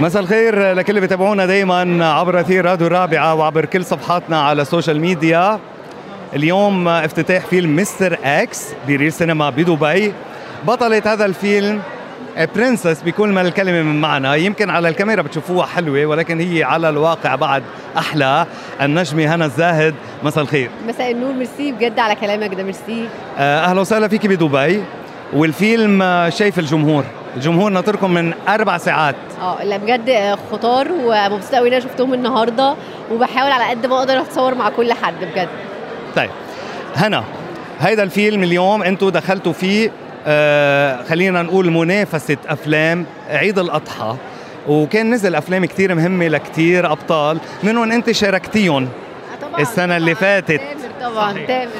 مساء الخير لكل اللي بيتابعونا دايما عبر أثير راديو الرابعة وعبر كل صفحاتنا على السوشيال ميديا اليوم افتتاح فيلم مستر إكس بريل سينما بدبي. بطلة هذا الفيلم princess بكل ما الكلمة من معنى. يمكن على الكاميرا بتشوفوها حلوة ولكن هي على الواقع بعد أحلى. النجمة هنا الزاهد مساء الخير. مساء النور ميرسي. بجد على كلامك ده ميرسي. آه، أهلا وسهلا فيك بدبي. والفيلم شايف الجمهور. الجمهور ناطركم من أربع ساعات آه لا بجد خطار ومبسوطه قوي ان أنا شفتهم النهارده وبحاول على قد ما أقدر أتصور مع كل حد بجد طيب هنا هيدا الفيلم اليوم أنتم دخلتوا فيه آه خلينا نقول منافسة أفلام عيد الأضحى وكان نزل أفلام كتير مهمة لكتير أبطال منهم أنت شاركتيهم طبعا السنة اللي. فاتت. تامر طبعا. تامر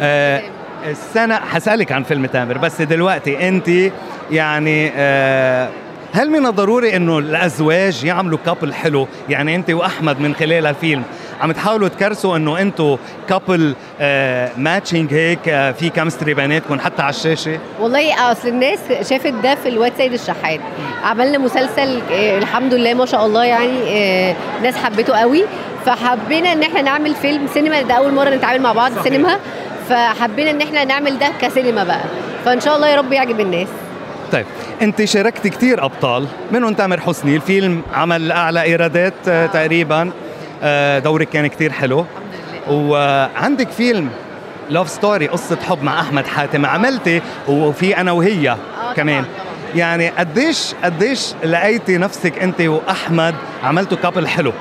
آه السنة حسألك عن فيلم تامر بس دلوقتي أنت يعني آه هل من الضروري إنه الأزواج يعملوا couple حلو؟ يعني أنت وأحمد من خلال الفيلم عم تحاولوا تكرسوا إنه أنتم couple آه matching هيك آه في chemistry بيناتكم حتى على الشاشة؟ والله أصل الناس شافت ده في الواد سيد الشحات. عملنا مسلسل آه، الحمد لله ما شاء الله يعني آه، الناس حبته قوي. فحبينا إن إحنا نعمل فيلم سينما ده أول مرة نتعامل مع بعض صحيح. سينما. فحبينا إن إحنا نعمل ده كسينما بقى. فإن شاء الله يا رب يعجب الناس. طيب انت شاركت كثير أبطال. منهم تامر حسني؟ الفيلم عمل أعلى إيرادات آه تقريبا. آه دورك كان كثير حلو. الحمد لله. وعندك فيلم Love Story قصة حب مع أحمد حاتم. عملتي وفي أنا وهي كمان. طبعاً. يعني قديش قديش لقيتي نفسك أنت وأحمد عملتوا couple حلو؟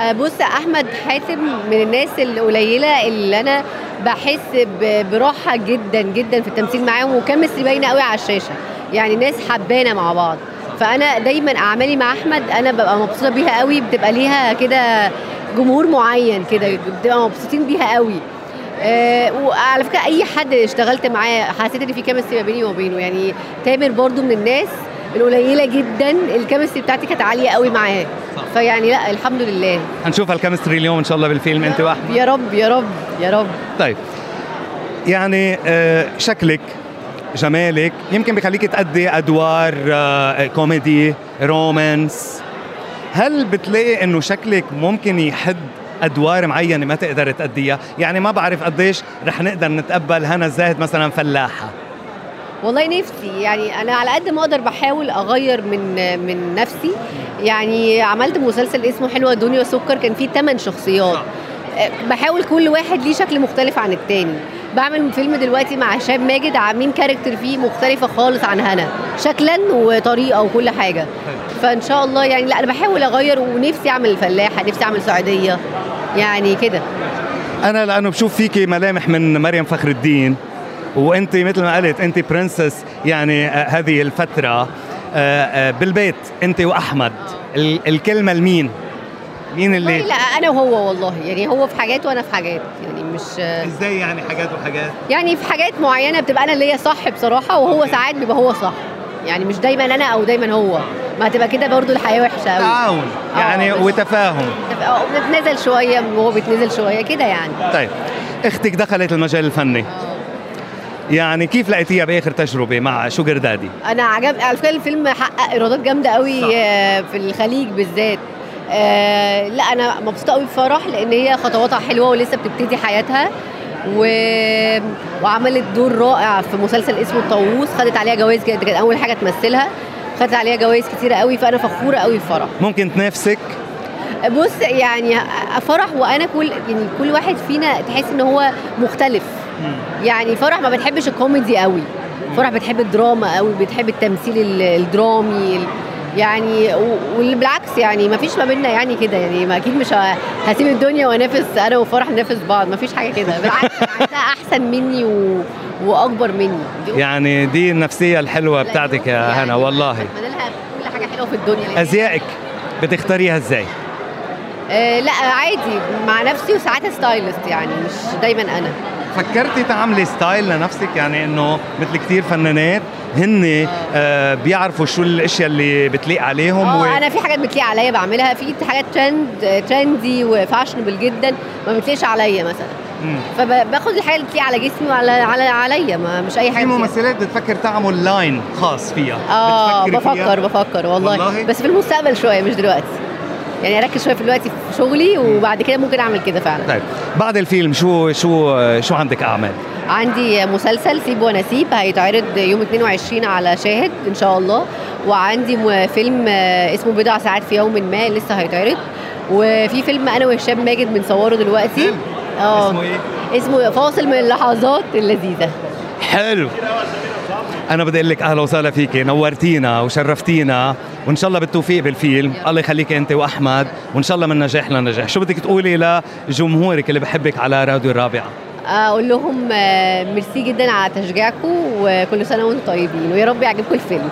آه، بص أحمد حاتم من الناس القليلة اللي أنا بحس براحه جدا جدا في التمثيل معاهم و chemistry باينة قوي على الشاشة. يعني ناس حبانا مع بعض. فأنا دايما أعمالي مع أحمد أنا ببقى مبسوطة بيها قوي بتبقى ليها كده جمهور معين كده بتبقى مبسوطين بيها قوي. آه وعلى فكرة أي حد اشتغلت معاه حسيت إن في chemistry ما بيني وبينه يعني تامر برضو من الناس القليلة جدا ال chemistry بتاعتي كانت عالية قوي معاه. فيعني لأ الحمد لله. هنشوف ال chemistry اليوم إن شاء الله بالفيلم أنت وأحمد. يا رب يا رب يا رب. طيب. يعني آه شكلك جمالك. يمكن بخليك تأدي أدوار آه comedy romance. هل بتلاقي إنه شكلك ممكن يحد أدوار معينة ما تقدر تأديها؟ يعني ما بعرف قديش رح نقدر نتقبل هنا الزاهد مثلا فلاحة. والله نفسي. يعني أنا على قد ما أقدر بحاول أغير من من نفسي. يعني عملت مسلسل اسمه حلوة دنيا سكر كان فيه 8 شخصيات. آه، بحاول كل واحد ليه شكل مختلف عن التاني. بعمل فيلم دلوقتي مع هشام ماجد عاملين كاركتر فيه مختلفة خالص عن هنا. شكلا وطريقة وكل حاجة. فإن شاء الله يعني لا أنا بحاول أغير ونفسي أعمل فلاحه نفسي أعمل صعيديه يعني كده. أنا لأنه بشوف فيكي ملامح من مريم فخر الدين وانت مثل ما قلت انت برنسس يعني آه هذه الفترة آه آه بالبيت انت وأحمد. ال- الكلمة لمين؟ مين اللي؟ لا أنا وهو والله. يعني هو في حاجات وأنا في حاجات. يعني مش إزاي يعني حاجات وحاجات؟ يعني في حاجات معينة بتبقى أنا اللي هي صح بصراحة وهو ساعات بيبقى هو صح يعني مش دايما أنا أو دايما هو. ما هتبقى كده برضو الحياة وحشة قوي تعاون. يعني آه، بس- وتفاهم. تبقى بنتنازل شوية وهو بيتنزل شوية كده يعني. طيب. أختك دخلت المجال الفني. يعني كيف لقيتيها بآخر تجربة مع شوجر دادي؟ أنا عجب على فكرة الفيلم حقق إيرادات جامدة قوي صح. آه، في الخليج بالذات. آه، لا أنا مبسوطة قوي بفرح لأن هي خطواتها حلوة ولسه بتبتدي حياتها و... وعملت دور رائع في مسلسل اسمه الطاووس خدت عليها جوائز كانت أول حاجة تمثلها. خدت عليها جوائز كتيرة قوي فأنا فخورة قوي بفرح. ممكن تنافسك؟ بص يعني فرح وأنا كل يعني كل واحد فينا تحس إن هو مختلف. يعني فرح ما بتحبش الكوميدي قوي فرح بتحب الدراما قوي بتحب التمثيل ال- الدرامي ال- يعني و- واللي بالعكس يعني ما فيش ما بيننا يعني كده يعني ما أكيد مش هسيب الدنيا وانافس أنا وفرح ننافس بعض ما فيش حاجة كده. بالعكس أحسن مني و... وأكبر مني. دي يعني دي النفسية الحلوة بتاعتك يا يعني هنا والله. بتمنى لها كل حاجة حلوة في الدنيا لأن- أزيائك بتختاريها إزاي؟ آه لا عادي مع نفسي وساعات stylist يعني مش دايما أنا. فكرتي تعملي style لنفسك يعني إنه مثل كثير فنانات هن آه بيعرفوا شو الأشياء اللي بتليق عليهم آه أنا في حاجات بتليق عليا بعملها في حاجات trend trendy و fashionable جدا ما بتليقش عليا مثلا. فباخد الحاجة اللي بتليق على جسمي وعلى على عليا ما مش أي في حاجة بتليق. ممثلات بتفكر تعمل لاين خاص فيها آه بتفكري فيها؟ بفكر بفكر والله. والله؟ بس في المستقبل شوية مش دلوقتي يعني أركز شوية في دلوقتي في شغلي وبعد كده ممكن أعمل كده فعلا طيب بعد الفيلم شو شو شو عندك أعمال؟ عندي مسلسل سيب ونسيب هيتعرض يوم 22 على شاهد إن شاء الله وعندي فيلم اسمه بضع ساعات في يوم ما لسه هيتعرض وفي فيلم أنا وهشام ماجد بنصوره دلوقتي؟ آه اسمه إيه؟ اسمه فاصل من اللحظات اللذيذة حلو أنا بدي أقول لك أهلا وسهلا فيكي. نورتينا وشرفتينا. وإن شاء الله بالتوفيق بالفيلم. الله يخليك أنت وأحمد. وإن شاء الله من نجاح لنجاح. شو بدك تقولي لجمهورك اللي بحبك على راديو الرابعة؟ أقول لهم آه، ميرسي جدا على تشجيعكم وكل سنة وأنتم طيبين ويا رب يعجبكم الفيلم.